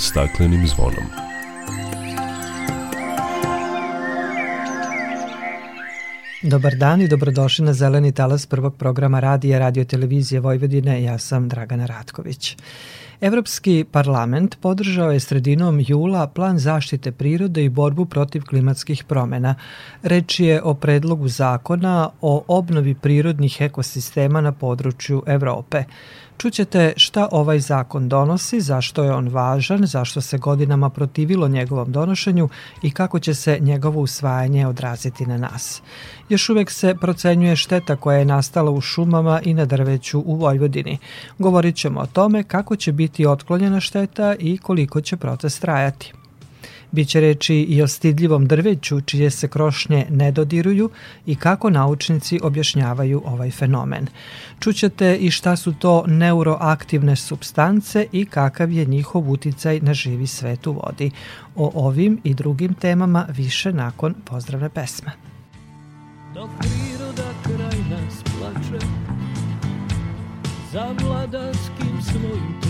staklenim zvonom. Dobar dan i dobrodošli na Zeleni talas prvog programa radija Radio Televizije Vojvodine. Ja sam Dragana Ratković. Evropski parlament podržao je sredinom jula plan zaštite prirode i borbu protiv klimatskih promena. Reč je o predlogu zakona o obnovi prirodnih ekosistema na području Evrope. Čućete šta ovaj zakon donosi, zašto je on važan, zašto se godinama protivilo njegovom donošenju i kako će se njegovo usvajanje odraziti na nas. Još uvek se procenjuje šteta koja je nastala u šumama i na drveću u Vojvodini. Govorit ćemo o tome kako će biti otklonjena šteta i koliko će proces trajati. Biće reči i o stidljivom drveću čije se krošnje ne dodiruju i kako naučnici objašnjavaju ovaj fenomen. Čućete i šta su to neuroaktivne substance i kakav je njihov uticaj na živi svet u vodi. O ovim i drugim temama više nakon pozdravne pesme. Dok priroda kraj nas plače Za vladarskim svojim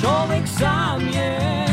Čovek sam je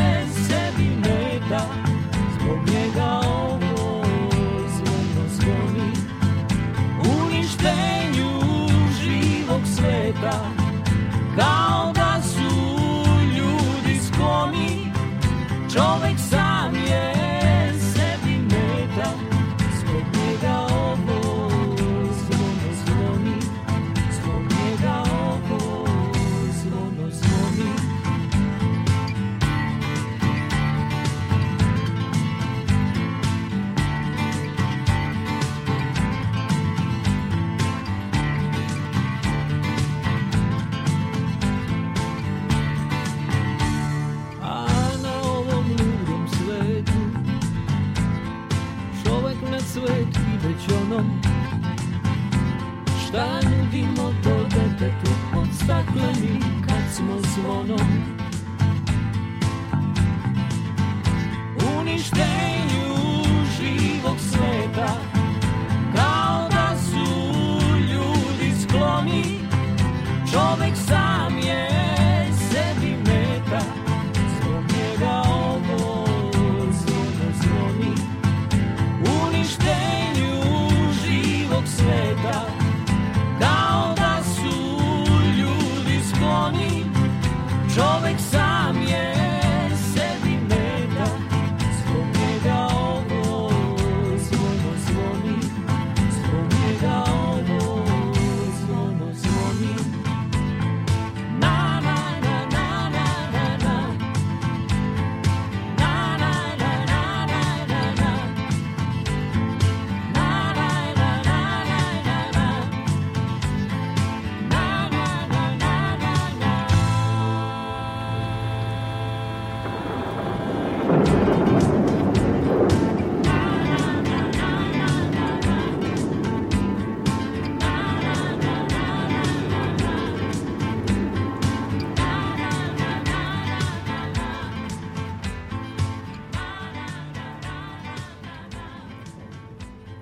stakleni kad smo zvonom. Uništenju živog sveta.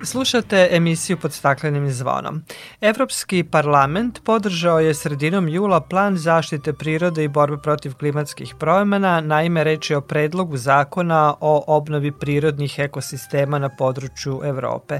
Slušate emisiju pod staklenim zvonom. Evropski parlament podržao je sredinom jula plan zaštite prirode i borbe protiv klimatskih promjena, naime reči o predlogu zakona o obnovi prirodnih ekosistema na području Evrope.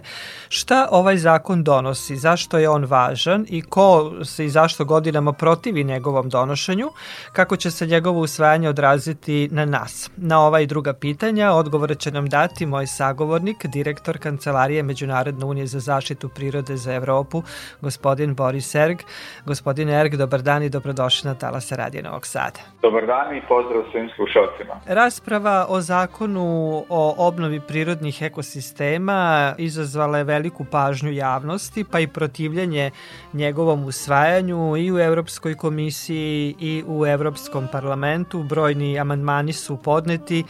Šta ovaj zakon donosi, zašto je on važan i ko se i zašto godinama protivi njegovom donošenju, kako će se njegovo usvajanje odraziti na nas? Na ova i druga pitanja odgovore će nam dati moj sagovornik, direktor Kancelarije Međunarodne unije za zaštitu prirode za Evropu, gospodin Boris Erg. Gospodin Erg, dobar dan i dobrodošli na Talasa Radije Novog Sada. Dobar dan i pozdrav svim slušalcima. Rasprava o zakonu o obnovi prirodnih ekosistema izazvala je veliku pažnju javnosti, pa i protivljenje njegovom usvajanju i u Evropskoj komisiji i u Evropskom parlamentu. Brojni amandmani su podneti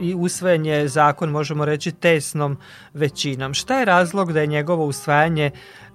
i usvojen je zakon, možemo reći, tesnom većinom. Šta je razlog da je njegovo usvajanje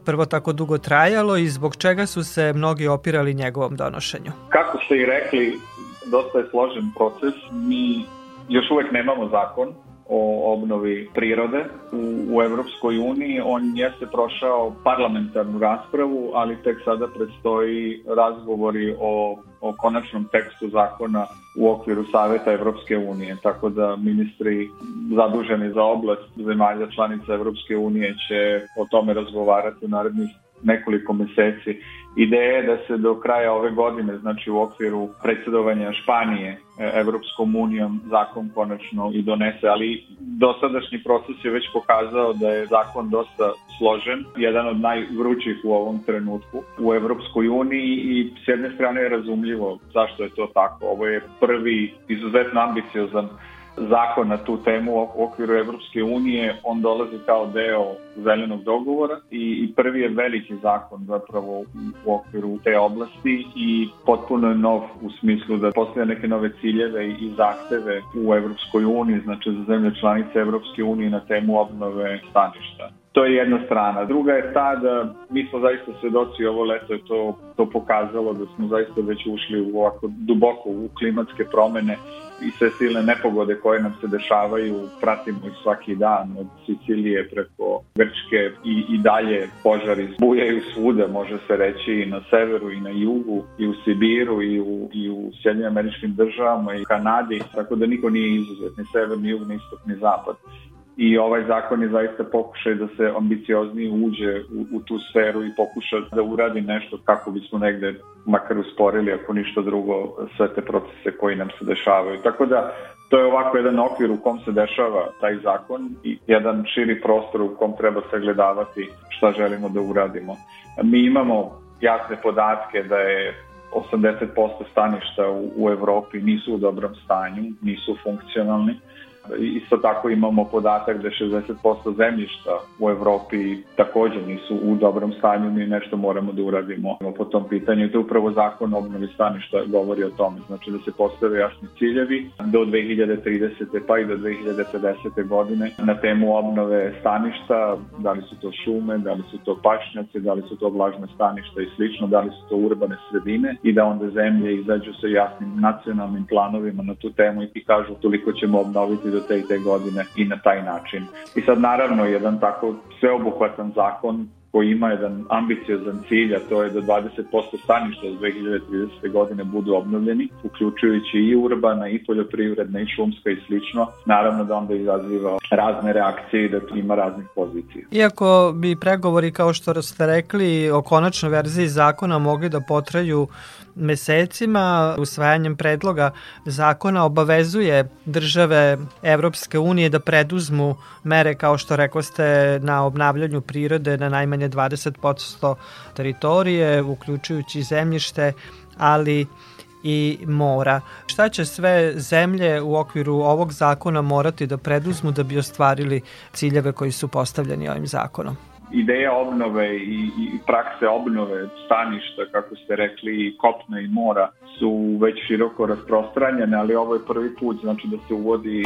prvo tako dugo trajalo i zbog čega su se mnogi opirali njegovom donošenju? Kako ste i rekli, dosta je složen proces. Mi još uvek nemamo zakon o obnovi prirode u, u Evropskoj uniji. On jeste prošao parlamentarnu raspravu, ali tek sada predstoji razgovori o, o konačnom tekstu zakona u okviru Saveta Evropske unije. Tako da ministri zaduženi za oblast zemalja članica Evropske unije će o tome razgovarati u narednih nekoliko meseci. Ideja je da se do kraja ove godine, znači u okviru predsedovanja Španije e, Evropskom unijom, zakon konačno i donese, ali dosadašnji proces je već pokazao da je zakon dosta složen, jedan od najvrućih u ovom trenutku u Evropskoj uniji i s jedne strane je razumljivo zašto je to tako. Ovo je prvi izuzetno ambiciozan zakon na tu temu u okviru Evropske unije, on dolazi kao deo zelenog dogovora i, i prvi je veliki zakon zapravo u okviru te oblasti i potpuno je nov u smislu da postoje neke nove ciljeve i zahteve u Evropskoj uniji, znači za zemlje članice Evropske unije na temu obnove staništa. To je jedna strana. Druga je ta da mi smo zaista svedoci ovo leto je to, to pokazalo da smo zaista već ušli u ovako duboko u klimatske promene i sve silne nepogode koje nam se dešavaju, pratimo ih svaki dan od Sicilije preko Grčke i, i dalje požari bujaju svuda, može se reći i na severu i na jugu i u Sibiru i u, i u Sjedinjim američkim državama i Kanadi, tako da niko nije izuzet, ni sever, ni jug, ni istok, ni zapad i ovaj zakon je zaista pokušaj da se ambicioznije uđe u, u tu sferu i pokuša da uradi nešto kako bismo negde makar usporili ako ništa drugo sve te procese koji nam se dešavaju. Tako da to je ovako jedan okvir u kom se dešava taj zakon i jedan širi prostor u kom treba sagledavati šta želimo da uradimo. Mi imamo jasne podatke da je 80% staništa u, u Evropi nisu u dobrom stanju, nisu funkcionalni Isto tako imamo podatak da 60% zemljišta u Evropi takođe nisu u dobrom stanju, mi nešto moramo da uradimo po tom pitanju. To je upravo zakon o obnovi staništa govori o tome. Znači da se postave jasni ciljevi do 2030. pa i do 2050. godine na temu obnove staništa, da li su to šume, da li su to pašnjaci, da li su to vlažne staništa i slično, da li su to urbane sredine i da onda zemlje izađu sa jasnim nacionalnim planovima na tu temu i kažu toliko ćemo obnoviti do te i te godine i na taj način. I sad naravno jedan tako sveobuhvatan zakon koji ima jedan ambiciozan cilj, a to je da 20% staništa od 2030. godine budu obnovljeni, uključujući i urbana, i poljoprivredna, i šumska i slično. Naravno da onda izaziva razne reakcije i da ima raznih pozicija. Iako bi pregovori, kao što ste rekli, o konačnoj verziji zakona mogli da potraju mesecima usvajanjem predloga zakona obavezuje države Evropske unije da preduzmu mere kao što rekoste na obnavljanju prirode na najmanje 20% teritorije, uključujući zemljište, ali i mora. Šta će sve zemlje u okviru ovog zakona morati da preduzmu da bi ostvarili ciljeve koji su postavljeni ovim zakonom? Ideja obnove i, i prakse obnove staništa, kako ste rekli, kopna i mora su već široko rasprostranjene, ali ovo je prvi put znači da se uvodi e,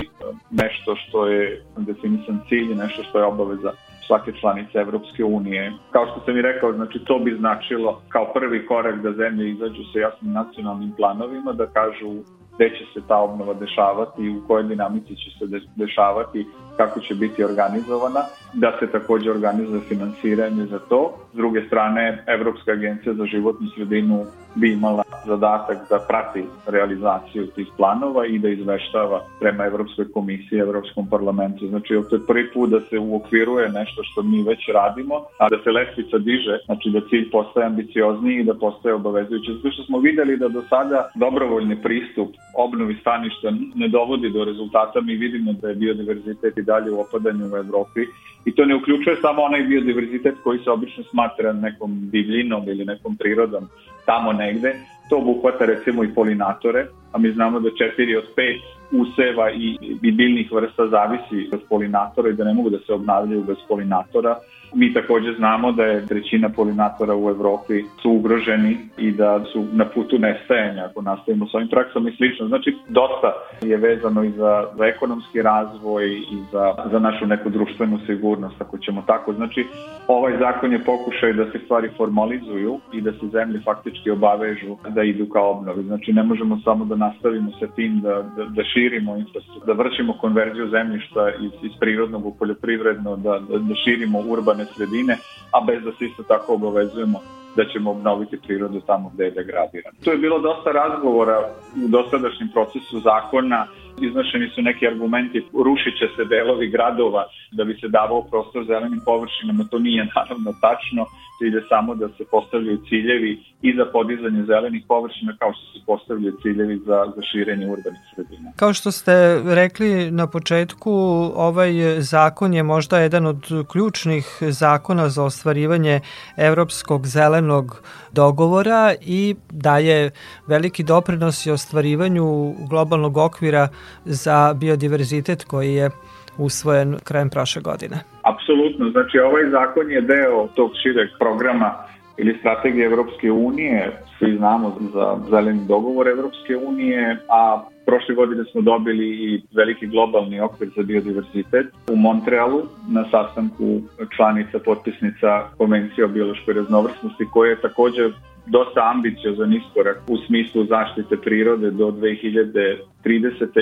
nešto što je definisan cilj, nešto što je obaveza svake članice Evropske unije. Kao što sam i rekao, znači to bi značilo kao prvi korak da zemlje izađu sa jasnim nacionalnim planovima, da kažu gde će se ta obnova dešavati i u kojoj dinamici će se dešavati, kako će biti organizovana, da se takođe organizuje finansiranje za to. S druge strane, Evropska agencija za životnu sredinu bi imala zadatak da prati realizaciju tih planova i da izveštava prema Evropskoj komisiji, Evropskom parlamentu. Znači, to je prvi put da se uokviruje nešto što mi već radimo, a da se lestvica diže, znači da cilj postaje ambiciozniji i da postaje obavezujući. Zato što smo videli da do sada dobrovoljni pristup obnovi staništa ne dovodi do rezultata. Mi vidimo da je biodiverzitet i dalje u opadanju u Evropi i to ne uključuje samo onaj biodiverzitet koji se obično smatra nekom divljinom ili nekom prirodom tamo negde, to obuhvata recimo i polinatore, a mi znamo da četiri od pet useva i, i biljnih vrsta zavisi od polinatora i da ne mogu da se obnavljaju bez polinatora. Mi takođe znamo da je trećina polinatora u Evropi su ugroženi i da su na putu nestajanja ako nastavimo s ovim praksama i slično. Znači, dosta je vezano i za, za ekonomski razvoj i za, za našu neku društvenu sigurnost, ako ćemo tako. Znači, ovaj zakon je pokušaj da se stvari formalizuju i da se zemlje faktički obavežu da idu ka obnovi. Znači, ne možemo samo da nastavimo sa tim da, da, da širimo infrastrukturu, da vršimo konverziju zemljišta iz, iz prirodnog u poljoprivredno, da, da, da širimo urbane sredine, a bez da se isto tako obavezujemo da ćemo obnoviti prirodu tamo gde je degradirana. Tu je bilo dosta razgovora u dosadašnjem procesu zakona, iznošeni su neki argumenti, rušit će se delovi gradova da bi se davao prostor zelenim površinama, to nije naravno tačno, cilj je samo da se postavljaju ciljevi i za podizanje zelenih površina kao što se postavljaju ciljevi za, za širenje urbanih sredina. Kao što ste rekli na početku, ovaj zakon je možda jedan od ključnih zakona za ostvarivanje evropskog zelenog dogovora i daje veliki doprinos i ostvarivanju globalnog okvira za biodiverzitet koji je usvojen krajem prošle godine. Apsolutno, znači ovaj zakon je deo tog šireg programa ili strategije Evropske unije, svi znamo za zeleni dogovor Evropske unije, a prošle godine smo dobili i veliki globalni okvir za biodiverzitet. U Montrealu na sastanku članica potpisnica Konvencije o biološkoj raznovrsnosti koja je takođe dosta ambiciozan iskorak u smislu zaštite prirode do 2030.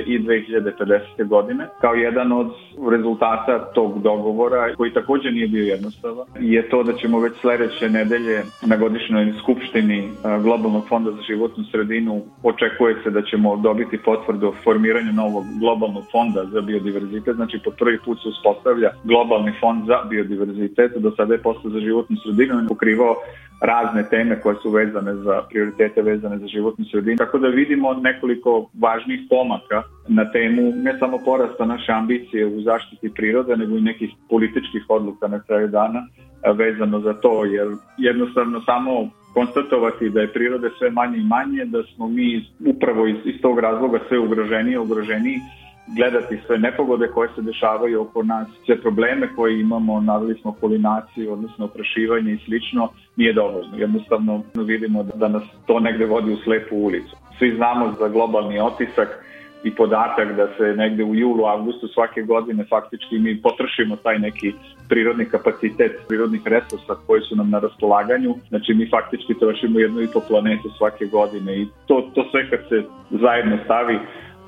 i 2050. godine. Kao jedan od rezultata tog dogovora, koji takođe nije bio jednostavan, je to da ćemo već sledeće nedelje na godišnjoj skupštini Globalnog fonda za životnu sredinu očekuje se da ćemo dobiti potvrdu o formiranju novog globalnog fonda za biodiverzitet, znači po prvi put se uspostavlja globalni fond za biodiverzitet, do sada je posle za životnu sredinu pokrivao razne teme koje su vezane za prioritete vezane za životnu sredinu. Tako da vidimo nekoliko važnih pomaka na temu ne samo porasta naše ambicije u zaštiti prirode, nego i nekih političkih odluka na kraju dana vezano za to, jer jednostavno samo konstatovati da je prirode sve manje i manje, da smo mi upravo iz, iz tog razloga sve ugroženiji, ugroženiji gledati sve nepogode koje se dešavaju oko nas, sve probleme koje imamo, navili smo polinaciju, odnosno oprašivanje i slično, nije dovoljno. Jednostavno vidimo da nas to negde vodi u slepu ulicu. Svi znamo za globalni otisak i podatak da se negde u julu, avgustu svake godine faktički mi potrošimo taj neki prirodni kapacitet prirodnih resursa koji su nam na raspolaganju. Znači mi faktički trošimo jednu i po planetu svake godine i to, to sve kad se zajedno stavi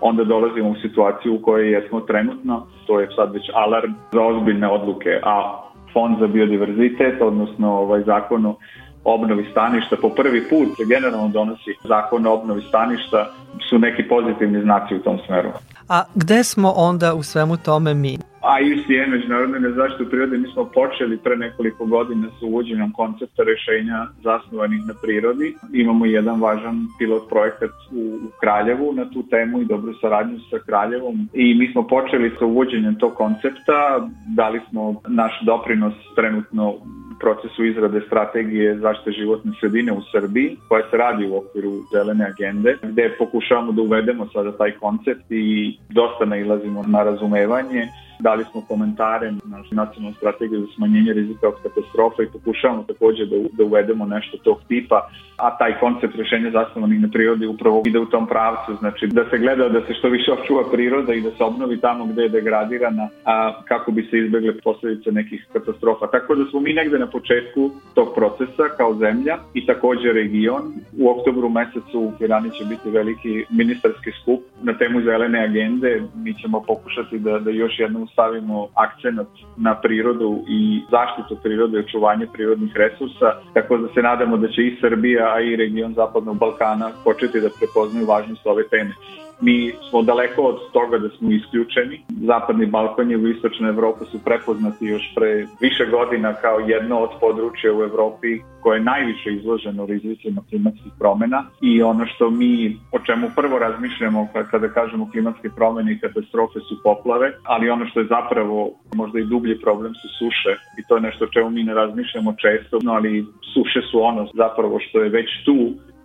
onda dolazimo u situaciju u kojoj jesmo trenutno, to je sad već alarm za ozbiljne odluke, a Fond za biodiverzitet, odnosno ovaj zakon o obnovi staništa po prvi put se generalno donosi zakon o obnovi staništa su neki pozitivni znaci u tom smeru. A gde smo onda u svemu tome mi? A ICN, Međunarodne zaštitu prirode, mi smo počeli pre nekoliko godina sa uvođenjem koncepta rešenja zasnovanih na prirodi. Imamo jedan važan pilot projekat u, u Kraljevu na tu temu i dobru saradnju sa Kraljevom. I mi smo počeli sa uvođenjem tog koncepta, dali smo naš doprinos trenutno procesu izrade strategije zaštite životne sredine u Srbiji, koja se radi u okviru zelene agende, gde pokušavamo da uvedemo sada taj koncept i dosta nailazimo na razumevanje Dali smo komentare na nacionalnu strategiju za smanjenje rizika od katastrofa i pokušavamo takođe da, da uvedemo nešto tog tipa, a taj koncept rešenja zasnovanih na prirodi upravo ide u tom pravcu, znači da se gleda da se što više očuva priroda i da se obnovi tamo gde je degradirana, a kako bi se izbegle posledice nekih katastrofa. Tako da smo mi negde na početku tog procesa kao zemlja i takođe region. U oktobru mesecu u Pirani će biti veliki ministarski skup na temu zelene agende. Mi ćemo pokušati da, da još jednom stavimo akcenat na prirodu i zaštitu prirode i očuvanje prirodnih resursa, tako da se nadamo da će i Srbija, a i region Zapadnog Balkana početi da prepoznaju važnost ove teme. Mi smo daleko od toga da smo isključeni. Zapadni Balkan i u istočnoj Evropi su prepoznati još pre više godina kao jedno od područja u Evropi koje je najviše izloženo rizicima klimatskih promena i ono što mi, o čemu prvo razmišljamo kada kažemo klimatske promene i katastrofe su poplave, ali ono što je zapravo možda i dublji problem su suše i to je nešto o čemu mi ne razmišljamo često, no ali suše su ono zapravo što je već tu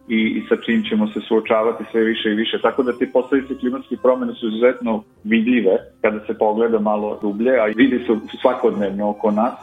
i, i sa čim ćemo se suočavati sve više i više. Tako da te posledice klimatskih promene su izuzetno vidljive kada se pogleda malo dublje, a vidi se svakodnevno oko nas.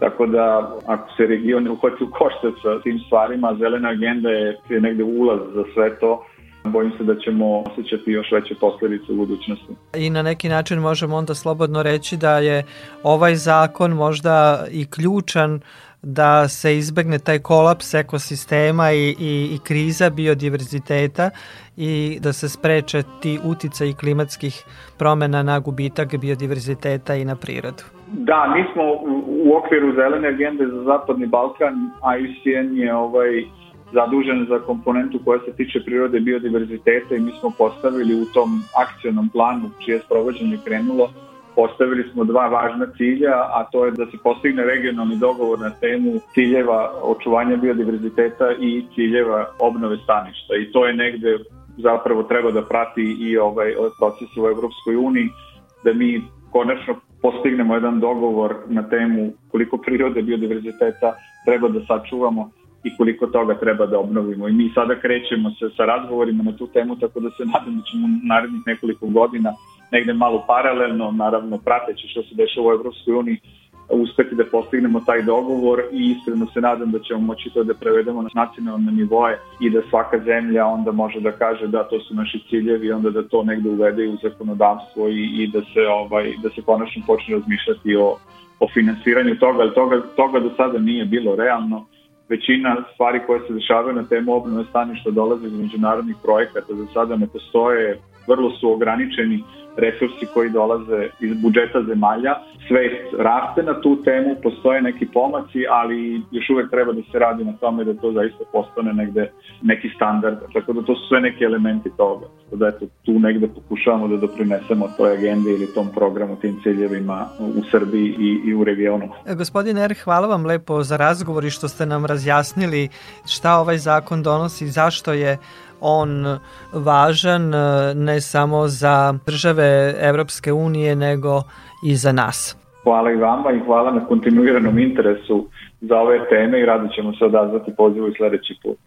Tako da ako se region uhvati u koštac sa tim stvarima, zelena agenda je, je negde ulaz za sve to bojim se da ćemo osjećati još veće posledice u budućnosti. I na neki način možemo onda slobodno reći da je ovaj zakon možda i ključan da se izbegne taj kolaps ekosistema i, i, i kriza biodiverziteta i da se spreče ti uticaji klimatskih promena na gubitak biodiverziteta i na prirodu. Da, mi smo u okviru zelene agende za Zapadni Balkan, IUCN je ovaj zadužen za komponentu koja se tiče prirode biodiverziteta i mi smo postavili u tom akcionom planu čije sprovođenje krenulo postavili smo dva važna cilja, a to je da se postigne regionalni dogovor na temu ciljeva očuvanja biodiverziteta i ciljeva obnove staništa. I to je negde zapravo treba da prati i ovaj, ovaj proces u Evropskoj uniji, da mi konačno postignemo jedan dogovor na temu koliko prirode biodiverziteta treba da sačuvamo i koliko toga treba da obnovimo. I mi sada krećemo se sa razgovorima na tu temu, tako da se nadam da ćemo narednih nekoliko godina negde malo paralelno, naravno prateći što se dešava u Evropskoj uniji, uspeti da postignemo taj dogovor i iskreno se nadam da ćemo moći to da prevedemo na nacionalne nivoje i da svaka zemlja onda može da kaže da to su naši ciljevi onda da to negde uvede u zakonodavstvo i, i da se ovaj da se konačno počne razmišljati o o finansiranju toga, ali toga, toga do sada nije bilo realno. Većina stvari koje se dešavaju na temu obnove staništa dolaze iz međunarodnih projekata, za sada ne postoje, vrlo su ograničeni resursi koji dolaze iz budžeta zemalja. Svest raste na tu temu, postoje neki pomaci, ali još uvek treba da se radi na tome da to zaista postane negde neki standard. Tako da to su sve neki elementi toga. Tako da eto, tu negde pokušavamo da doprinesemo toj agendi ili tom programu, tim ciljevima u Srbiji i, i u regionu. E, gospodin Er, hvala vam lepo za razgovor i što ste nam razjasnili šta ovaj zakon donosi, zašto je on važan e, ne samo za države Evropske unije nego i za nas. Hvala i vama i hvala na kontinuiranom interesu za ove teme i rado ćemo se odazvati pozivu i sledeći put.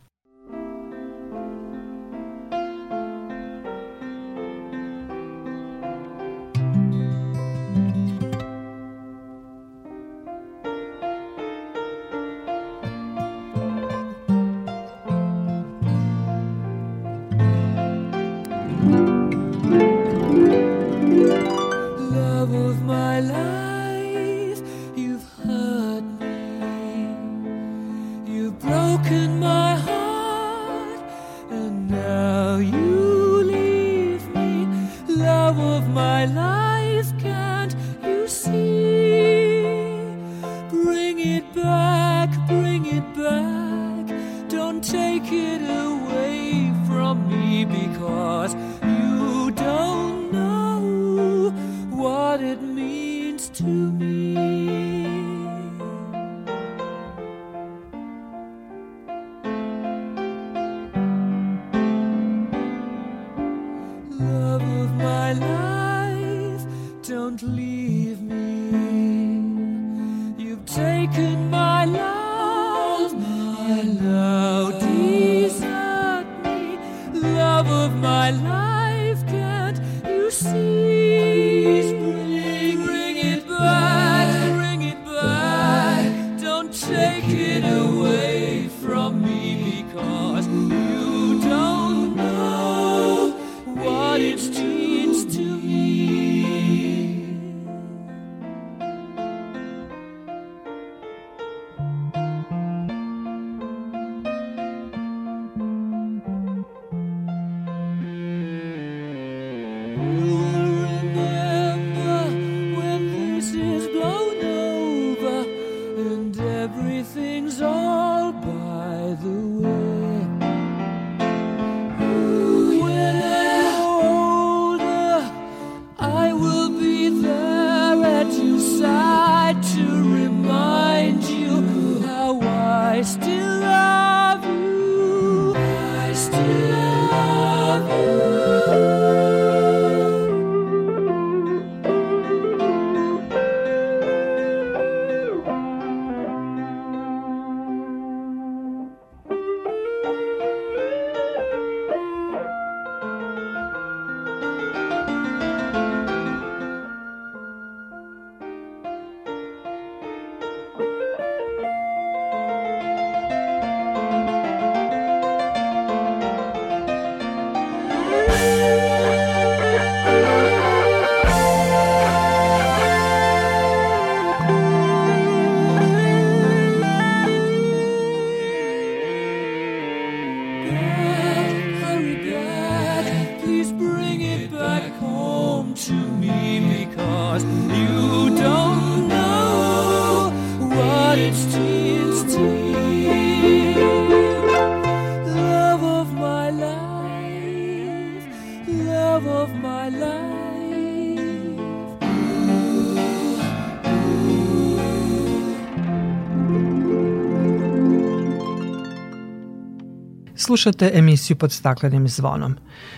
Slušate emisiju pod staklenim zvonom.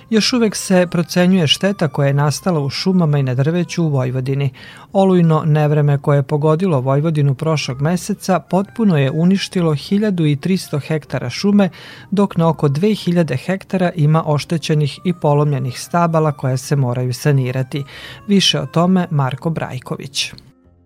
Još uvek se procenjuje šteta koja je nastala u šumama i na drveću u Vojvodini. Olujno nevreme koje je pogodilo Vojvodinu prošlog meseca potpuno je uništilo 1300 hektara šume, dok na oko 2000 hektara ima oštećenih i polomljenih stabala koja se moraju sanirati. Više o tome Marko Brajković.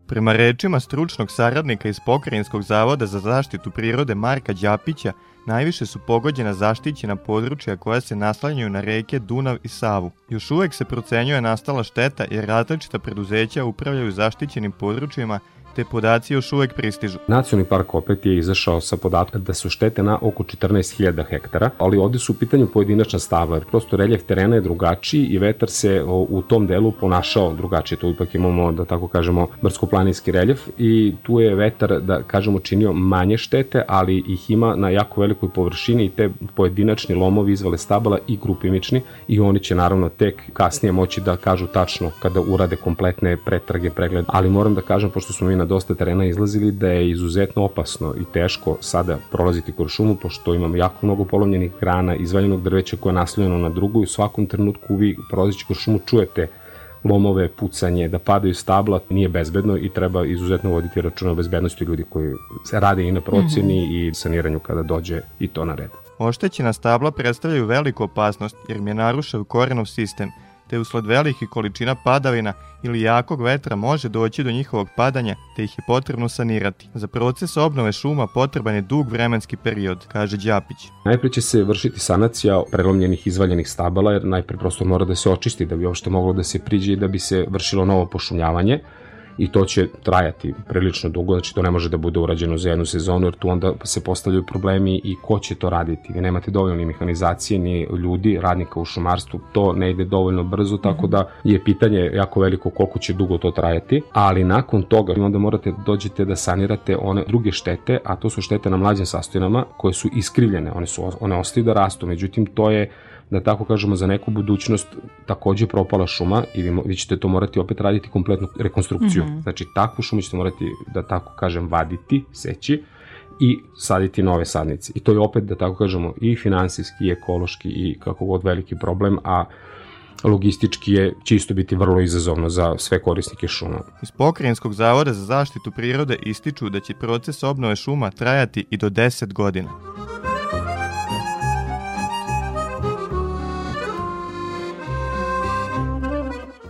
Prema rečima stručnog saradnika iz Pokrajinskog zavoda za zaštitu prirode Marka Đapića, Najviše su pogođena zaštićena područja koja se naslanjaju na reke Dunav i Savu. Još uvek se procenjuje nastala šteta jer različita preduzeća upravljaju zaštićenim područjima te podaci još uvek pristižu. Nacionalni park opet je izašao sa podatkom da su štete na oko 14.000 hektara, ali ovde su u pitanju pojedinačna stabla, jer prosto reljef terena je drugačiji i vetar se u tom delu ponašao drugačije. Tu ipak imamo, da tako kažemo, brdsko-planinski reljef i tu je vetar, da kažemo, činio manje štete, ali ih ima na jako velikoj površini i te pojedinačni lomovi izvale stabala i grupimični i oni će naravno tek kasnije moći da kažu tačno kada urade kompletne pretrage, pregled. Ali moram da kažem, pošto smo mi na dosta terena izlazili da je izuzetno opasno i teško sada prolaziti kroz šumu, pošto imamo jako mnogo polomljenih grana, izvaljenog drveća koje je naslovljeno na drugu i u svakom trenutku vi prolazeći kroz šumu čujete lomove, pucanje, da padaju stabla, nije bezbedno i treba izuzetno voditi računa o bezbednosti ljudi koji se rade i na procjeni mm -hmm. i saniranju kada dođe i to na red. Oštećena stabla predstavljaju veliku opasnost jer im je narušao korenov sistem – te usled velikih količina padavina ili jakog vetra može doći do njihovog padanja, te ih je potrebno sanirati. Za proces obnove šuma potreban je dug vremenski period, kaže Đapić. Najpre će se vršiti sanacija prelomljenih izvaljenih stabala, jer najpre prosto mora da se očisti da bi uopšte moglo da se priđe i da bi se vršilo novo pošumljavanje i to će trajati prilično dugo, znači to ne može da bude urađeno za jednu sezonu, jer tu onda se postavljaju problemi i ko će to raditi. Vi nemate dovoljno ni mehanizacije, ni ljudi, radnika u šumarstvu, to ne ide dovoljno brzo, tako da je pitanje jako veliko koliko će dugo to trajati, ali nakon toga onda morate da dođete da sanirate one druge štete, a to su štete na mlađim sastojinama koje su iskrivljene, one, su, one ostaju da rastu, međutim to je da tako kažemo, za neku budućnost takođe propala šuma i vi, vi ćete to morati opet raditi kompletnu rekonstrukciju. Mm -hmm. Znači, takvu šumu ćete morati, da tako kažem, vaditi, seći i saditi nove sadnice. I to je opet, da tako kažemo, i finansijski, i ekološki, i kako god veliki problem, a logistički je će isto biti vrlo izazovno za sve korisnike šuma. Iz Pokrajinskog zavoda za zaštitu prirode ističu da će proces obnove šuma trajati i do 10 godina.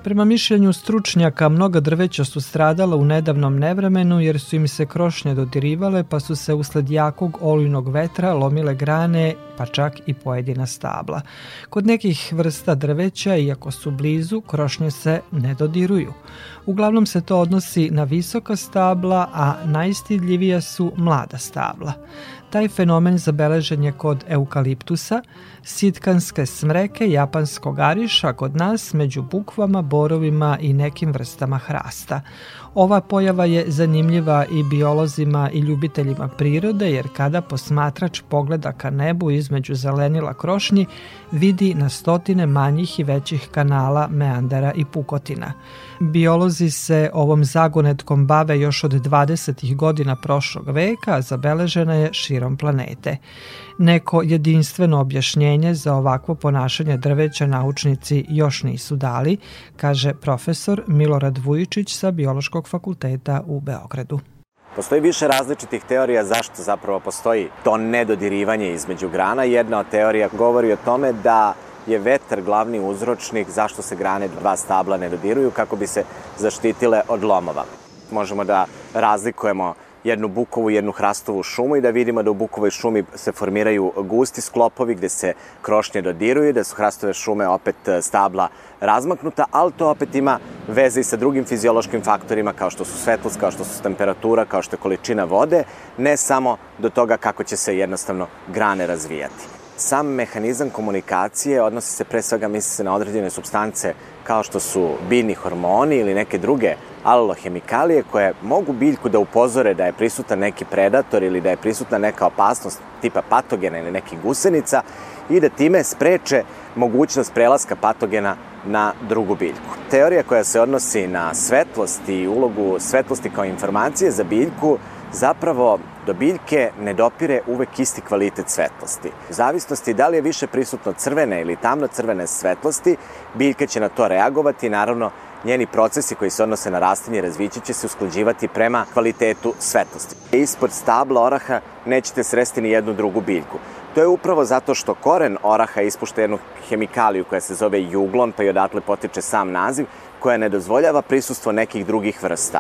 Prema mišljenju stručnjaka, mnoga drveća su stradala u nedavnom nevremenu jer su im se krošnje dodirivale pa su se usled jakog olujnog vetra lomile grane pa čak i pojedina stabla. Kod nekih vrsta drveća, iako su blizu, krošnje se ne dodiruju. Uglavnom se to odnosi na visoka stabla, a najstidljivija su mlada stabla. Taj fenomen zabeležen je kod eukaliptusa, sitkanske smreke, japanskog ariša, kod nas među bukvama, borovima i nekim vrstama hrasta. Ova pojava je zanimljiva i biolozima i ljubiteljima prirode jer kada posmatrač pogleda ka nebu između zelenila krošnji vidi na stotine manjih i većih kanala, meandera i pukotina. Biolozi se ovom zagonetkom bave još od 20. godina prošlog veka, a zabeležena je širom planete. Neko jedinstveno objašnjenje za ovakvo ponašanje drveća naučnici još nisu dali, kaže profesor Milorad Vujičić sa Biološkog fakulteta u Beogradu. Postoji više različitih teorija zašto zapravo postoji to nedodirivanje između grana. Jedna od teorija govori o tome da je vetar glavni uzročnik zašto se grane dva stabla ne dodiruju kako bi se zaštitile od lomova. Možemo da razlikujemo jednu bukovu i jednu hrastovu šumu i da vidimo da u bukovoj šumi se formiraju gusti sklopovi gde se krošnje dodiruju, da su hrastove šume opet e, stabla razmaknuta, ali to opet ima veze i sa drugim fiziološkim faktorima kao što su svetlost, kao što su temperatura, kao što je količina vode, ne samo do toga kako će se jednostavno grane razvijati. sam mehanizam komunikacije odnosi se pre svega misli se na određene substance kao što su biljni hormoni ili neke druge alolohemikalije koje mogu biljku da upozore da je prisutan neki predator ili da je prisutna neka opasnost tipa patogena ili nekih gusenica i da time spreče mogućnost prelaska patogena na drugu biljku. Teorija koja se odnosi na svetlost i ulogu svetlosti kao informacije za biljku zapravo do biljke ne dopire uvek isti kvalitet svetlosti. U zavisnosti da li je više prisutno crvene ili tamno crvene svetlosti, biljka će na to reagovati i naravno njeni procesi koji se odnose na rastanje i razviće će se usklađivati prema kvalitetu svetlosti. Ispod stabla oraha nećete sresti ni jednu drugu biljku. To je upravo zato što koren oraha ispušta jednu hemikaliju koja se zove juglon, pa i odatle potiče sam naziv, koja ne dozvoljava prisustvo nekih drugih vrsta.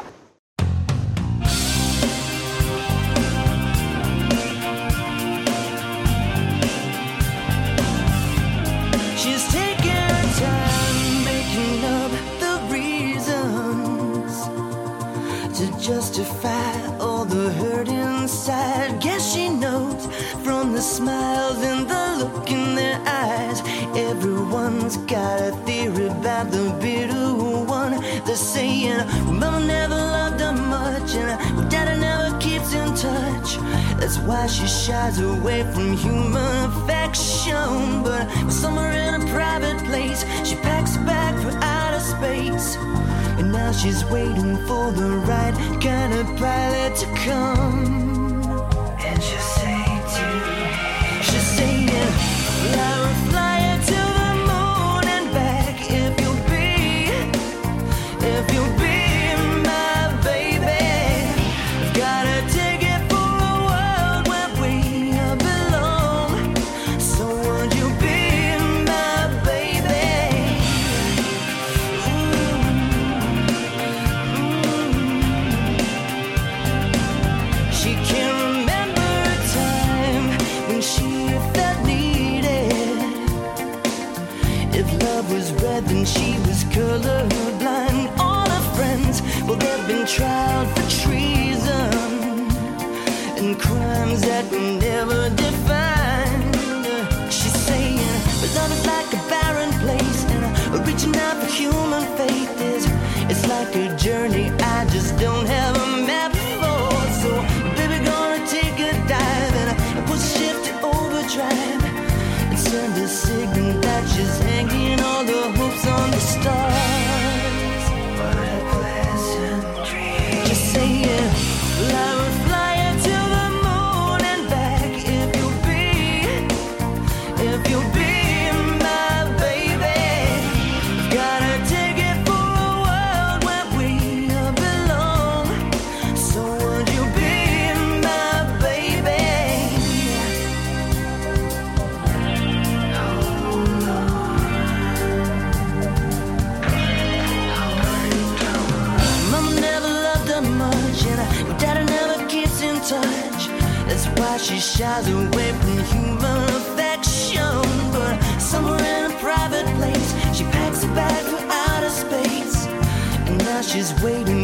Justify all the hurt inside. Guess she knows from the smiles and the look in their eyes. Everyone's got a theory about the bitter one. They're saying, Mama never loved her much, and Daddy never keeps in touch. That's why she shies away from human affection. But somewhere in a private place, she packs a bag for outer space. And now she's waiting for the right kind of pilot to come. That never defined. She's saying, but love is like a barren place, and reaching out for human faith is it's like a journey I just don't have a map for. So, baby, gonna take a dive and push shift to overdrive and send a signal that she's hanging away from human affection. But somewhere in a private place, she packs a bag for outer space. And now she's waiting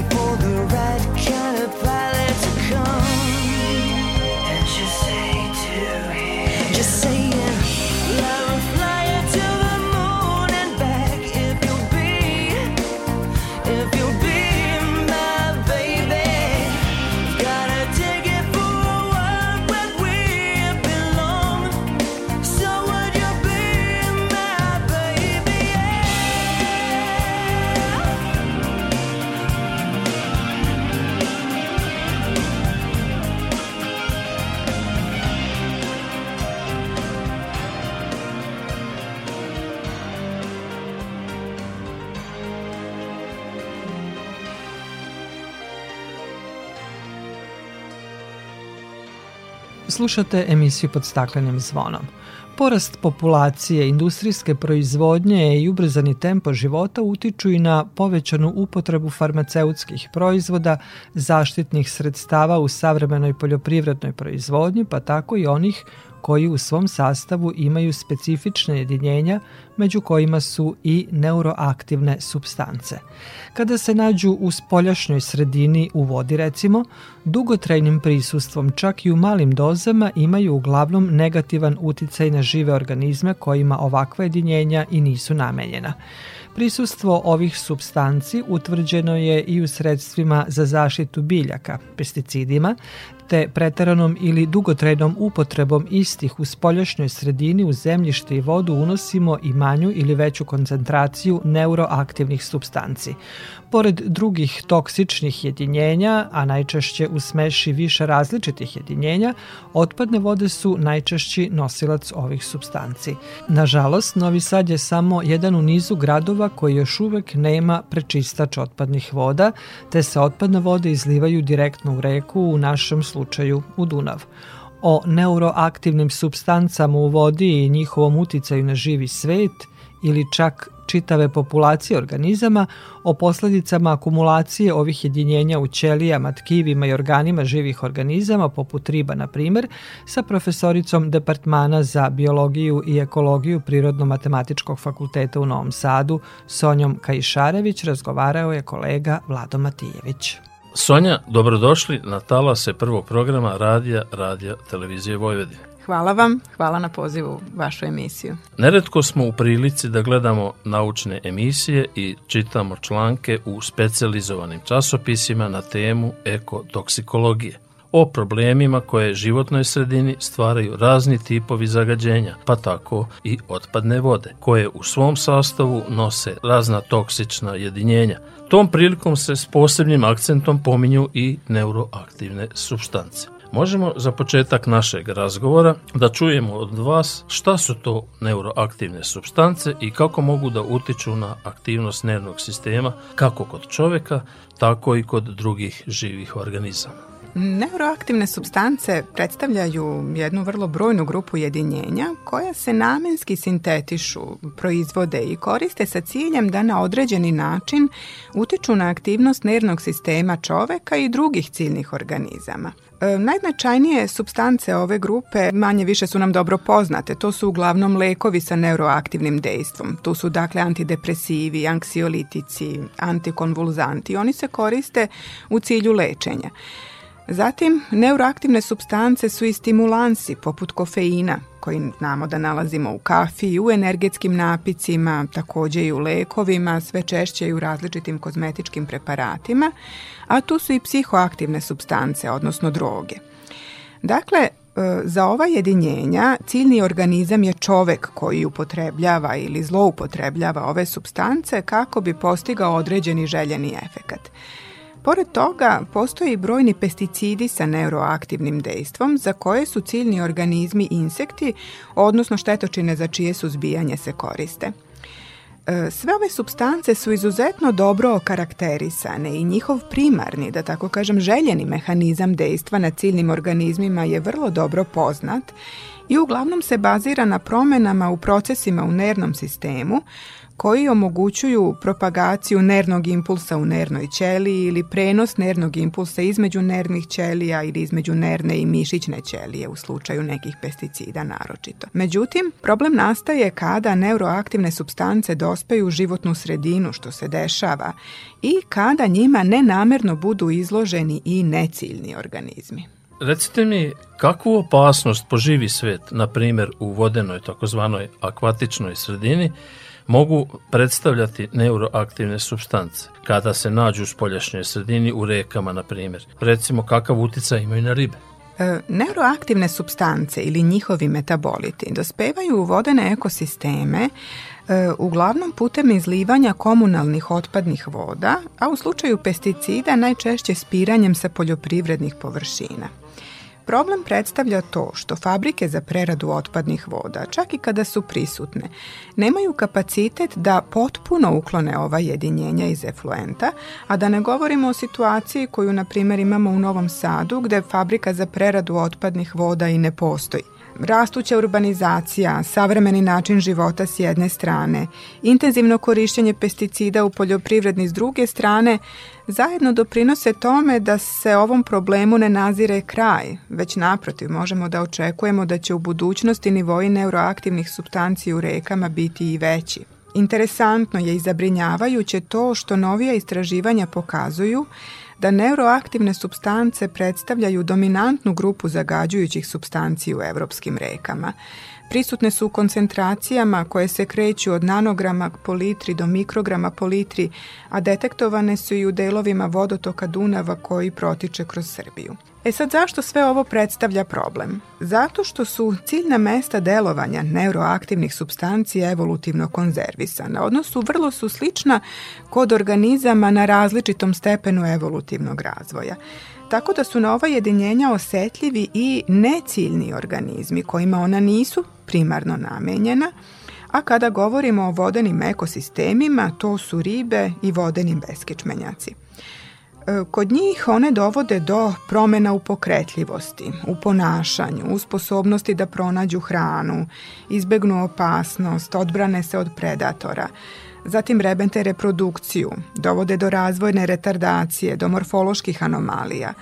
Slušate emisiju pod staklenim zvonom. Porast populacije, industrijske proizvodnje i ubrzani tempo života utiču i na povećanu upotrebu farmaceutskih proizvoda, zaštitnih sredstava u savremenoj poljoprivrednoj proizvodnji, pa tako i onih koji u svom sastavu imaju specifične jedinjenja, među kojima su i neuroaktivne substance. Kada se nađu u spoljašnjoj sredini u vodi recimo, dugotrajnim prisustvom čak i u malim dozama imaju uglavnom negativan uticaj na žive organizme kojima ovakva jedinjenja i nisu namenjena. Prisustvo ovih substanci utvrđeno je i u sredstvima za zaštitu biljaka, pesticidima, te preteranom ili dugotrajnom upotrebom istih u spoljašnjoj sredini u zemljište i vodu unosimo i manju ili veću koncentraciju neuroaktivnih substanci. Pored drugih toksičnih jedinjenja, a najčešće u smeši više različitih jedinjenja, otpadne vode su najčešći nosilac ovih substanci. Nažalost, Novi Sad je samo jedan u nizu gradova koji još uvek nema prečistač otpadnih voda, te se otpadne vode izlivaju direktno u reku, u našem slučaju u Dunav o neuroaktivnim substancama u vodi i njihovom uticaju na živi svet ili čak čitave populacije organizama, o posledicama akumulacije ovih jedinjenja u ćelijama, tkivima i organima živih organizama, poput riba, na primer, sa profesoricom Departmana za biologiju i ekologiju Prirodno-matematičkog fakulteta u Novom Sadu, Sonjom Kajšarević, razgovarao je kolega Vlado Matijević. Sonja, dobrodošli na talase prvog programa Radija, Radija, Televizije Vojvodine. Hvala vam, hvala na pozivu vašu emisiju. Neretko smo u prilici da gledamo naučne emisije i čitamo članke u specializovanim časopisima na temu ekotoksikologije o problemima koje životnoj sredini stvaraju razni tipovi zagađenja, pa tako i otpadne vode, koje u svom sastavu nose razna toksična jedinjenja. Tom prilikom se s posebnim akcentom pominju i neuroaktivne substance. Možemo za početak našeg razgovora da čujemo od vas šta su to neuroaktivne substance i kako mogu da utiču na aktivnost nervnog sistema kako kod čoveka, tako i kod drugih živih organizama. Neuroaktivne substance predstavljaju jednu vrlo brojnu grupu jedinjenja koja se namenski sintetišu, proizvode i koriste sa ciljem da na određeni način utiču na aktivnost nervnog sistema čoveka i drugih ciljnih organizama. E, najznačajnije substance ove grupe manje više su nam dobro poznate. To su uglavnom lekovi sa neuroaktivnim dejstvom. Tu su dakle antidepresivi, anksiolitici, antikonvulzanti. Oni se koriste u cilju lečenja. Zatim, neuroaktivne substance su i stimulansi poput kofeina, koji znamo da nalazimo u kafi, u energetskim napicima, takođe i u lekovima, sve češće i u različitim kozmetičkim preparatima, a tu su i psihoaktivne substance, odnosno droge. Dakle, e, za ova jedinjenja ciljni organizam je čovek koji upotrebljava ili zloupotrebljava ove substance kako bi postigao određeni željeni efekat. Pored toga, postoje i brojni pesticidi sa neuroaktivnim dejstvom za koje su ciljni organizmi insekti, odnosno štetočine za čije suzbijanje se koriste. E, sve ove substance su izuzetno dobro okarakterisane i njihov primarni, da tako kažem, željeni mehanizam dejstva na ciljnim organizmima je vrlo dobro poznat i uglavnom se bazira na promenama u procesima u nervnom sistemu koji omogućuju propagaciju nervnog impulsa u nervnoj ćeliji ili prenos nervnog impulsa između nervnih ćelija ili između nervne i mišićne ćelije u slučaju nekih pesticida naročito. Međutim, problem nastaje kada neuroaktivne substance dospeju u životnu sredinu što se dešava i kada njima nenamerno budu izloženi i neciljni organizmi. Recite mi, kakvu opasnost po živi svet, na primjer u vodenoj takozvanoj akvatičnoj sredini, mogu predstavljati neuroaktivne substance kada se nađu u spoljašnjoj sredini u rekama, na primjer. Recimo, kakav uticaj imaju na ribe? E, neuroaktivne substance ili njihovi metaboliti dospevaju u vodene ekosisteme e, uglavnom putem izlivanja komunalnih otpadnih voda, a u slučaju pesticida najčešće spiranjem sa poljoprivrednih površina. Problem predstavlja to što fabrike za preradu otpadnih voda, čak i kada su prisutne, nemaju kapacitet da potpuno uklone ova jedinjenja iz efluenta, a da ne govorimo o situaciji koju, na primjer, imamo u Novom Sadu, gde fabrika za preradu otpadnih voda i ne postoji rastuća urbanizacija, savremeni način života s jedne strane, intenzivno korišćenje pesticida u poljoprivredni s druge strane, zajedno doprinose tome da se ovom problemu ne nazire kraj, već naprotiv možemo da očekujemo da će u budućnosti nivoji neuroaktivnih substanci u rekama biti i veći. Interesantno je i zabrinjavajuće to što novija istraživanja pokazuju da neuroaktivne substance predstavljaju dominantnu grupu zagađujućih substanci u evropskim rekama. Prisutne su u koncentracijama koje se kreću od nanograma po litri do mikrograma po litri, a detektovane su i u delovima vodotoka Dunava koji protiče kroz Srbiju. E sad zašto sve ovo predstavlja problem? Zato što su ciljna mesta delovanja neuroaktivnih substancija evolutivno konzervisana, odnosno vrlo su slična kod organizama na različitom stepenu evolutivnog razvoja. Tako da su na ova jedinjenja osetljivi i neciljni organizmi kojima ona nisu primarno namenjena, a kada govorimo o vodenim ekosistemima, to su ribe i vodeni beskičmenjaci. E, kod njih one dovode do promena u pokretljivosti, u ponašanju, u sposobnosti da pronađu hranu, izbegnu opasnost, odbrane se od predatora, zatim rebente reprodukciju, dovode do razvojne retardacije, do morfoloških anomalija.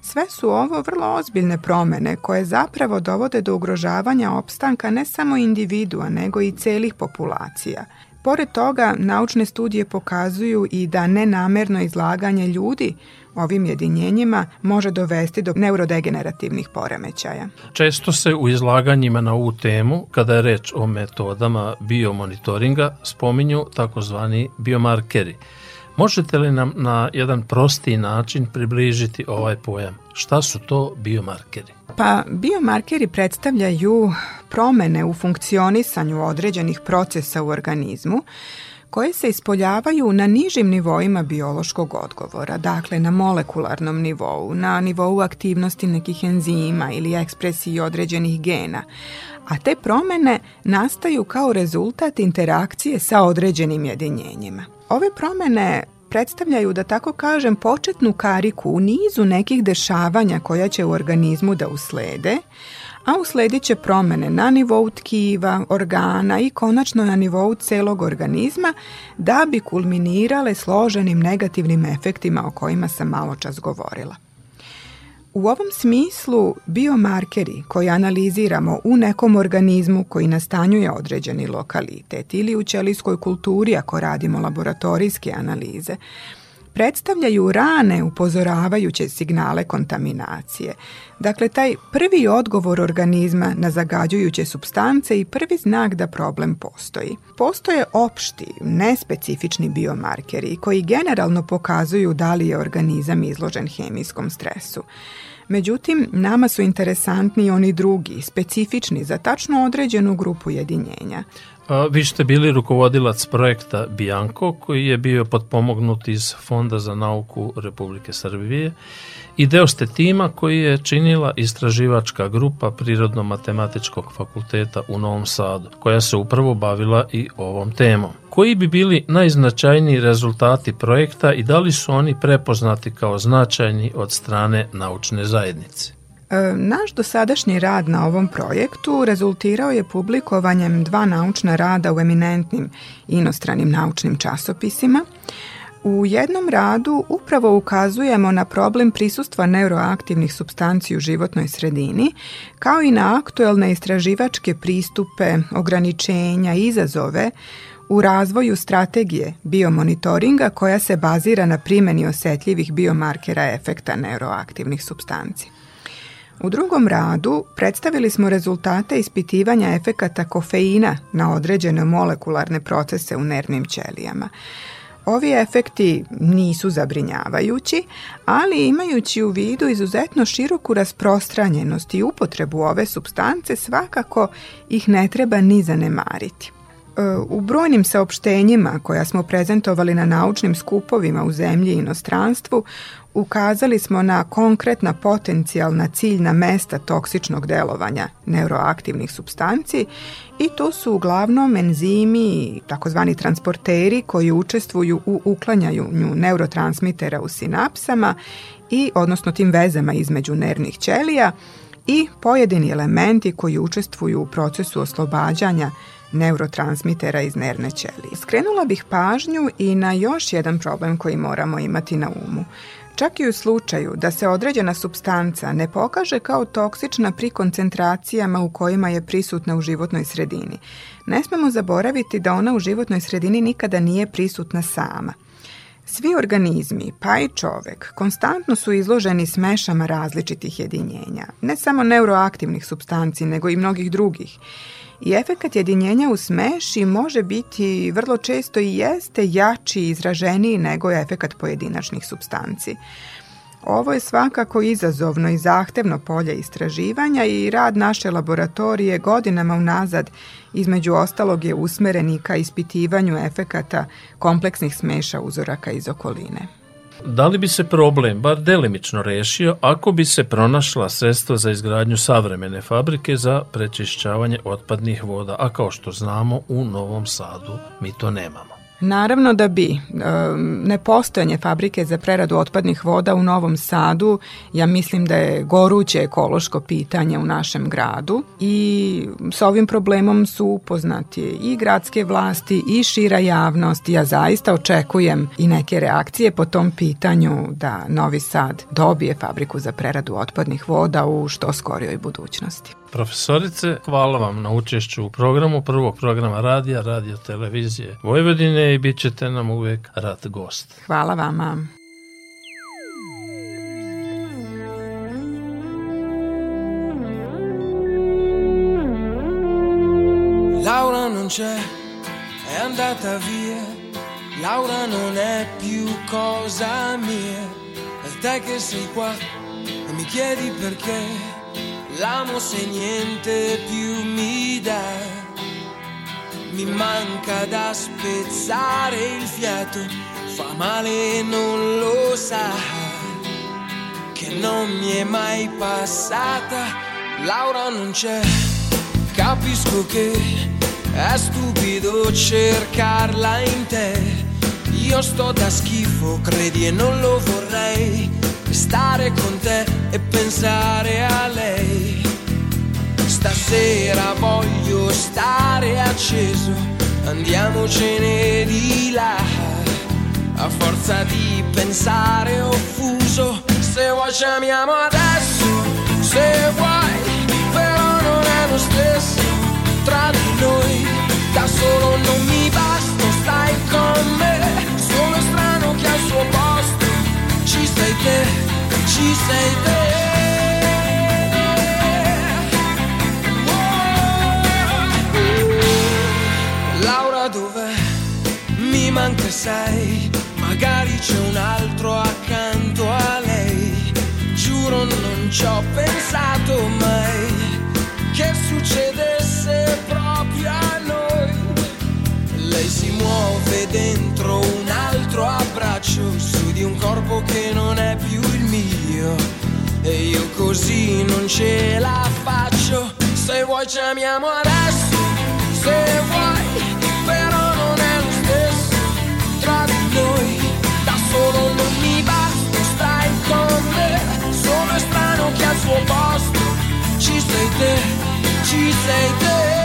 Sve su ovo vrlo ozbiljne promene koje zapravo dovode do ugrožavanja opstanka ne samo individua, nego i celih populacija – Pored toga, naučne studije pokazuju i da nenamerno izlaganje ljudi ovim jedinjenjima može dovesti do neurodegenerativnih poremećaja. Često se u izlaganjima na ovu temu, kada je reč o metodama biomonitoringa, spominju takozvani biomarkeri. Možete li nam na jedan prostiji način približiti ovaj pojam? Šta su to biomarkeri? Pa biomarkeri predstavljaju promene u funkcionisanju određenih procesa u organizmu koje se ispoljavaju na nižim nivoima biološkog odgovora, dakle na molekularnom nivou, na nivou aktivnosti nekih enzima ili ekspresiji određenih gena, a te promene nastaju kao rezultat interakcije sa određenim jedinjenjima. Ove promene predstavljaju, da tako kažem, početnu kariku u nizu nekih dešavanja koja će u organizmu da uslede, a usledit će promene na nivou tkiva, organa i konačno na nivou celog organizma da bi kulminirale složenim negativnim efektima o kojima sam malo čas govorila. U ovom smislu biomarkeri koje analiziramo u nekom organizmu koji nastanjuje određeni lokalitet ili u ćelijskoj kulturi ako radimo laboratorijske analize, predstavljaju rane upozoravajuće signale kontaminacije. Dakle, taj prvi odgovor organizma na zagađujuće substance i prvi znak da problem postoji. Postoje opšti, nespecifični biomarkeri koji generalno pokazuju da li je organizam izložen hemijskom stresu. Međutim, nama su interesantni oni drugi, specifični za tačno određenu grupu jedinjenja. A, vi ste bili rukovodilac projekta Bianco koji je bio potpomognut iz Fonda za nauku Republike Srbije i deo ste tima koji je činila istraživačka grupa Prirodno-matematičkog fakulteta u Novom Sadu, koja se upravo bavila i ovom temom. Koji bi bili najznačajniji rezultati projekta i da li su oni prepoznati kao značajni od strane naučne zajednice? E, naš dosadašnji rad na ovom projektu rezultirao je publikovanjem dva naučna rada u eminentnim inostranim naučnim časopisima. U jednom radu upravo ukazujemo na problem prisustva neuroaktivnih substanci u životnoj sredini, kao i na aktuelne istraživačke pristupe, ograničenja, izazove u razvoju strategije biomonitoringa koja se bazira na primeni osetljivih biomarkera efekta neuroaktivnih substanci. U drugom radu predstavili smo rezultate ispitivanja efekata kofeina na određene molekularne procese u nervnim ćelijama. Ovi efekti nisu zabrinjavajući, ali imajući u vidu izuzetno široku rasprostranjenost i upotrebu ove substance, svakako ih ne treba ni zanemariti. E, u brojnim saopštenjima koja smo prezentovali na naučnim skupovima u zemlji i inostranstvu ukazali smo na konkretna potencijalna ciljna mesta toksičnog delovanja neuroaktivnih substanci i to su uglavnom enzimi, takozvani transporteri koji učestvuju u uklanjanju neurotransmitera u sinapsama i odnosno tim vezama između nervnih ćelija i pojedini elementi koji učestvuju u procesu oslobađanja neurotransmitera iz nervne ćelije. Skrenula bih pažnju i na još jedan problem koji moramo imati na umu. Čak i u slučaju da se određena substanca ne pokaže kao toksična pri koncentracijama u kojima je prisutna u životnoj sredini, ne smemo zaboraviti da ona u životnoj sredini nikada nije prisutna sama. Svi organizmi, pa i čovek, konstantno su izloženi smešama različitih jedinjenja, ne samo neuroaktivnih substanci, nego i mnogih drugih. I efekat jedinjenja u smeši može biti vrlo često i jeste jači i izraženiji nego efekat pojedinačnih substanci. Ovo je svakako izazovno i zahtevno polje istraživanja i rad naše laboratorije godinama unazad između ostalog je usmeren i ka ispitivanju efekata kompleksnih smeša uzoraka iz okoline. Da li bi se problem bar delimično rešio ako bi se pronašla sredstva za izgradnju savremene fabrike za prečišćavanje otpadnih voda, a kao što znamo u Novom Sadu mi to nemamo? Naravno da bi. Nepostojanje fabrike za preradu otpadnih voda u Novom Sadu, ja mislim da je goruće ekološko pitanje u našem gradu i sa ovim problemom su upoznati i gradske vlasti i šira javnost. Ja zaista očekujem i neke reakcije po tom pitanju da Novi Sad dobije fabriku za preradu otpadnih voda u što skorijoj budućnosti. Profesorice, hvala vam na učešću u programu prvog programa radija, radio televizije Vojvodine i bit ćete nam uvek rad gost. Hvala vama. Laura non c'è, è andata via. Laura non è più cosa mia. È te che sei qua e mi chiedi perché. L'amo se niente più mi dà. Mi manca da spezzare il fiato, fa male e non lo sa. Che non mi è mai passata, Laura non c'è. Capisco che è stupido cercarla in te. Io sto da schifo, credi e non lo vorrei stare con te e pensare a lei. Stasera voglio stare acceso, andiamocene di là. A forza di pensare offuso, se vuoi chiamiamo adesso, se vuoi, però non è lo stesso tra di noi. Da solo non mi basta, stai con me, sono strano che al suo posto ci te ci sei te. Laura dov'è? Mi manca sei, magari c'è un altro accanto a lei. Giuro non ci ho pensato mai che succedesse proprio a noi. Lei si muove dentro un altro abbraccio di un corpo che non è più il mio e io così non ce la faccio. Se vuoi chiamiamo adesso, se vuoi, però non è lo stesso tra di noi. Da solo non mi basta, stai con me. Sono strano che al suo posto ci sei te, ci sei te.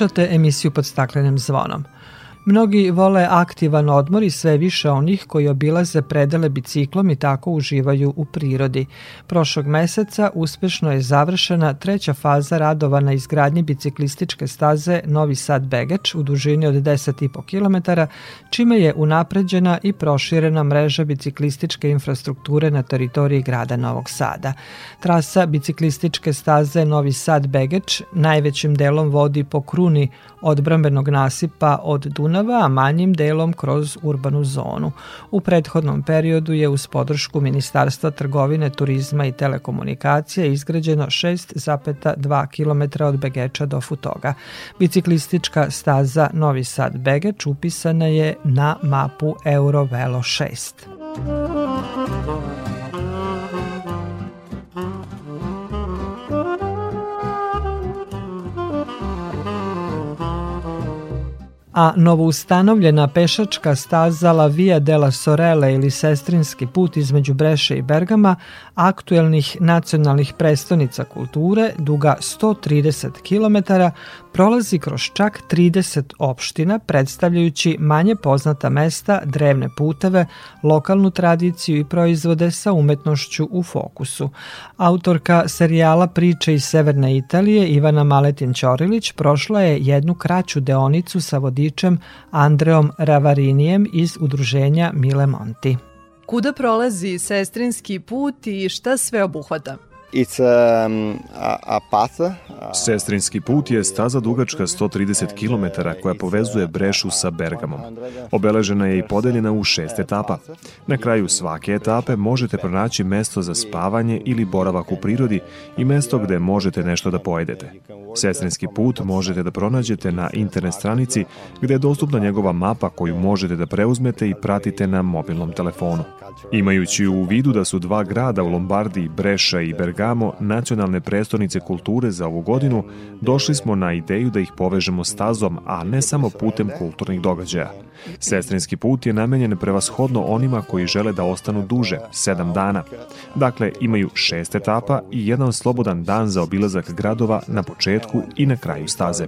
Poslušate emisijo pod staklenim zvonom. Mnogi vole aktivan odmor i sve više onih koji obilaze predele biciklom i tako uživaju u prirodi. Prošlog meseca uspešno je završena treća faza radova na izgradnji biciklističke staze Novi Sad Begeč u dužini od 10,5 km, čime je unapređena i proširena mreža biciklističke infrastrukture na teritoriji grada Novog Sada. Trasa biciklističke staze Novi Sad Begeč najvećim delom vodi po kruni odbrambenog nasipa od Dunava, a manjim delom kroz urbanu zonu. U prethodnom periodu je uz podršku Ministarstva trgovine, turizma i telekomunikacija izgrađeno 6,2 km od Begeča do Futoga. Biciklistička staza Novi Sad Begeč upisana je na mapu Eurovelo 6. a novoustanovljena pešačka staza La Via della Sorelle ili sestrinski put između Breše i Bergama, aktuelnih nacionalnih prestonica kulture, duga 130 km, prolazi kroz čak 30 opština, predstavljajući manje poznata mesta, drevne puteve, lokalnu tradiciju i proizvode sa umetnošću u fokusu. Autorka serijala Priče iz Severne Italije, Ivana Maletin-Ćorilić, prošla je jednu kraću deonicu sa vodičem Andreom Ravarinijem iz udruženja Mile Monti. Kuda prolazi sestrinski put i šta sve obuhvata? It's um, a, a path. Sestrinski put je staza dugačka 130 km koja povezuje Brešu sa Bergamom. Obeležena je i podeljena u šest etapa. Na kraju svake etape možete pronaći mesto za spavanje ili boravak u prirodi i mesto gde možete nešto da pojedete. Sestrinski put možete da pronađete na internet stranici gde je dostupna njegova mapa koju možete da preuzmete i pratite na mobilnom telefonu. Imajući u vidu da su dva grada u Lombardiji, Breša i Bergamo, nacionalne prestonice kulture za ovu godinu, došli smo na ideju da ih povežemo stazom, a ne samo putem kulturnih događaja. Sestrinski put je namenjen prevashodno onima koji žele da ostanu duže, sedam dana. Dakle, imaju šest etapa i jedan slobodan dan za obilazak gradova na početku i na kraju staze.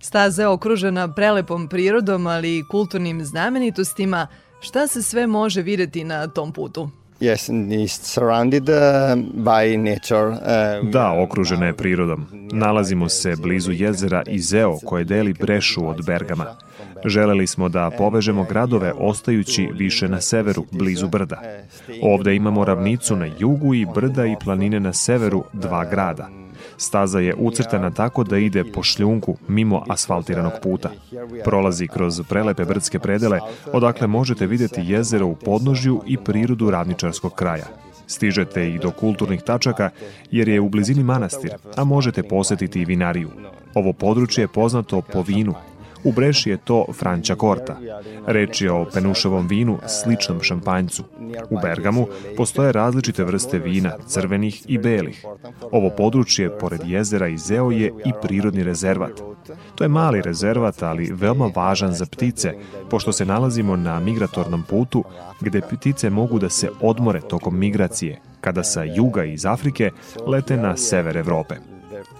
Staza je okružena prelepom prirodom, ali i kulturnim znamenitostima. Šta se sve može videti na tom putu? Yes, it's surrounded uh, by nature. Uh, da, okružena je prirodom. Nalazimo se blizu jezera Izeo koje deli Brešu od Bergama. Želeli smo da povežemo gradove ostajući više na severu, blizu brda. Ovde imamo ravnicu na jugu i brda i planine na severu, dva grada. Staza je ucrtana tako da ide po šljunku mimo asfaltiranog puta. Prolazi kroz prelepe brdske predele, odakle možete videti jezero u podnožju i prirodu ravničarskog kraja. Stižete i do kulturnih tačaka jer je u blizini manastir, a možete posetiti i vinariju. Ovo područje je poznato po vinu, U Breši je to Franća Korta. Reč je o penušovom vinu sličnom šampanjcu. U Bergamu postoje različite vrste vina, crvenih i belih. Ovo područje, pored jezera Izeo, je i prirodni rezervat. To je mali rezervat, ali veoma važan za ptice, pošto se nalazimo na migratornom putu, gde ptice mogu da se odmore tokom migracije, kada sa juga iz Afrike lete na sever Evrope.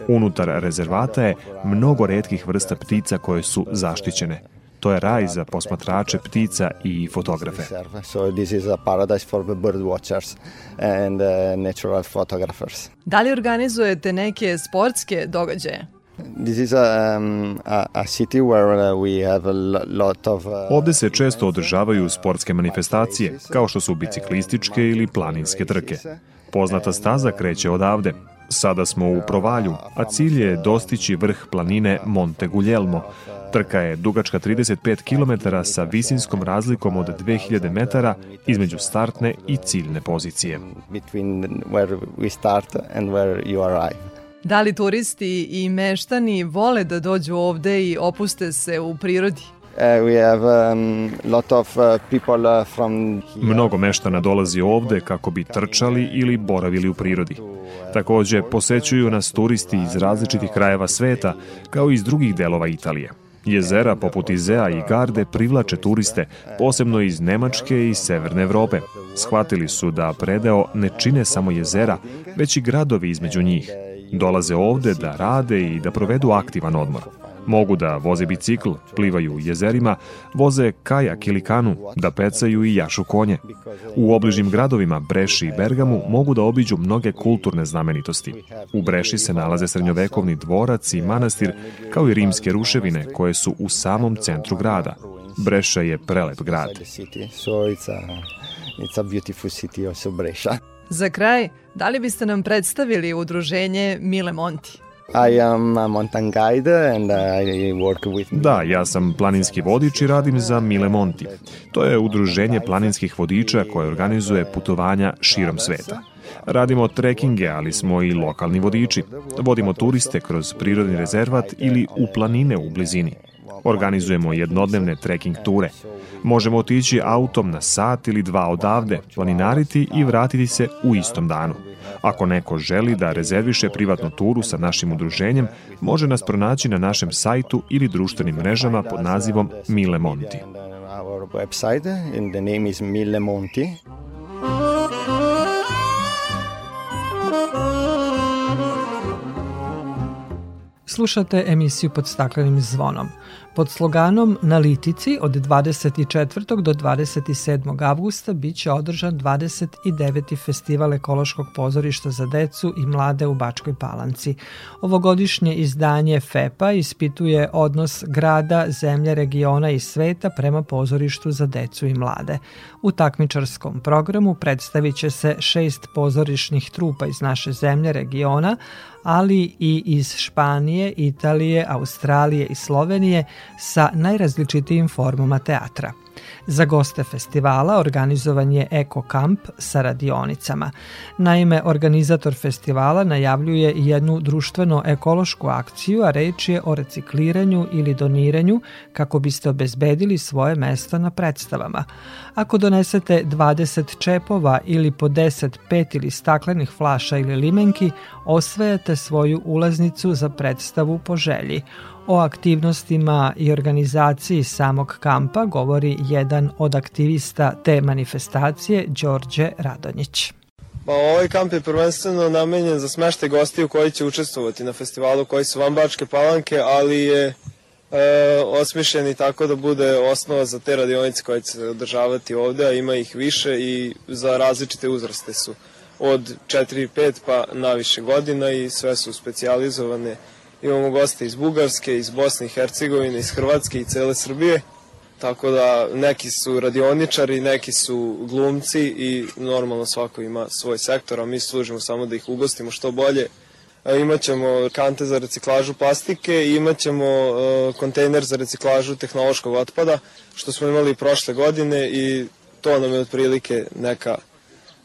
Unutar rezervata je mnogo redkih vrsta ptica koje su zaštićene. To je raj za posmatrače ptica i fotografe. So this is a paradise for the bird watchers and uh, natural photographers. Da li organizujete neke sportske događaje? This is a, um, a, a city where uh, we have a lot of... Uh, Ovde se često održavaju sportske manifestacije, kao što su biciklističke ili planinske trke. Poznata staza kreće odavde, Sada smo u Provalju, a cilj je dostići vrh planine Monte Guglielmo. Trka je dugačka 35 km sa visinskom razlikom od 2000 metara između startne i ciljne pozicije. Da li turisti i meštani vole da dođu ovde i opuste se u prirodi? Uh, um, uh, uh, Mnogo meštana dolazi ovde kako bi trčali ili boravili u prirodi. Takođe, posećuju nas turisti iz različitih krajeva sveta, kao i iz drugih delova Italije. Jezera poput Izea i Garde privlače turiste, posebno iz Nemačke i Severne Evrope. Shvatili su da predeo ne čine samo jezera, već i gradovi između njih. Dolaze ovde da rade i da provedu aktivan odmor. Mogu da voze bicikl, plivaju u jezerima, voze kajak ili kanu, da pecaju i jašu konje. U obližnim gradovima Breši i Bergamu mogu da obiđu mnoge kulturne znamenitosti. U Breši se nalaze srednjovekovni dvorac i manastir, kao i rimske ruševine koje su u samom centru grada. Breša je prelep grad. Za kraj, da li biste nam predstavili udruženje Mile Monti? I am a mountain guide and I work with... Da, ja sam planinski vodič i radim za Mile Monti. To je udruženje planinskih vodiča koje organizuje putovanja širom sveta. Radimo trekinge, ali smo i lokalni vodiči. Vodimo turiste kroz prirodni rezervat ili u planine u blizini. Organizujemo jednodnevne trekking ture. Možemo otići autom na sat ili dva odavde, planinariti i vratiti se u istom danu. Ako neko želi da rezerviše privatnu turu sa našim udruženjem, može nas pronaći na našem sajtu ili društvenim mrežama pod nazivom Mile Monti. Slušate emisiju pod staklenim zvonom. Pod sloganom Na Litici od 24. do 27. avgusta biće održan 29. festival ekološkog pozorišta za decu i mlade u Bačkoj Palanci. Ovogodišnje izdanje FEPA ispituje odnos grada, zemlje, regiona i sveta prema pozorištu za decu i mlade. U takmičarskom programu predstavit će se šest pozorišnih trupa iz naše zemlje, regiona, ali i iz Španije, Italije, Australije i Slovenije sa najrazličitijim formama teatra. Za goste festivala organizovan je Eko Kamp sa radionicama. Naime, organizator festivala najavljuje jednu društveno-ekološku akciju, a reč je o recikliranju ili doniranju kako biste obezbedili svoje mesto na predstavama. Ako donesete 20 čepova ili po 10 pet ili staklenih flaša ili limenki, osvajate svoju ulaznicu za predstavu po želji. O aktivnostima i organizaciji samog kampa govori jedan od aktivista te manifestacije, Đorđe Radonjić. Pa ovaj kamp je prvenstveno namenjen za smešte gostiju koji će učestvovati na festivalu koji su van Bačke palanke, ali je e, osmišljen i tako da bude osnova za te radionice koje će se održavati ovde, a ima ih više i za različite uzraste su od 4 i 5 pa na više godina i sve su specijalizovane Imamo goste iz Bugarske, iz Bosne i Hercegovine, iz Hrvatske i cele Srbije. Tako da neki su radioničari, neki su glumci i normalno svako ima svoj sektor, a mi služimo samo da ih ugostimo što bolje. E, imaćemo kante za reciklažu plastike i imaćemo e, kontejner za reciklažu tehnološkog otpada, što smo imali prošle godine i to nam je otprilike neka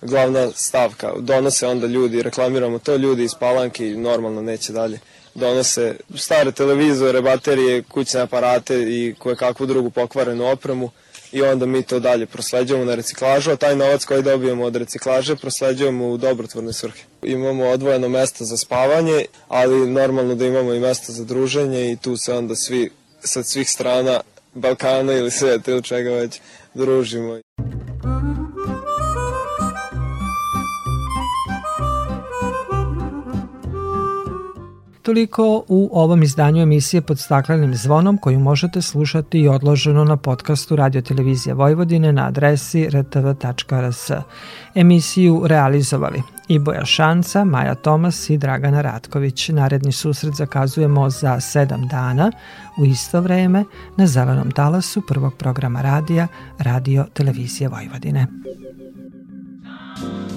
glavna stavka. Donose onda ljudi, reklamiramo to, ljudi iz Palanke i normalno neće dalje donose stare televizore, baterije, kućne aparate i koje kakvu drugu pokvarenu opremu i onda mi to dalje prosleđujemo na reciklažu, a taj novac koji dobijemo od reciklaže prosleđujemo u dobrotvorne svrhe. Imamo odvojeno mesto za spavanje, ali normalno da imamo i mesto za druženje i tu se onda svi sa svih strana Balkana ili sveta ili čega već družimo. Toliko u ovom izdanju emisije pod staklenim zvonom koju možete slušati i odloženo na podcastu Radio Televizija Vojvodine na adresi rtv.rs. Emisiju realizovali Iboja Šanca, Maja Tomas i Dragana Ratković. Naredni susret zakazujemo za sedam dana u isto vreme na zelenom talasu prvog programa radija Radio Televizije Vojvodine. think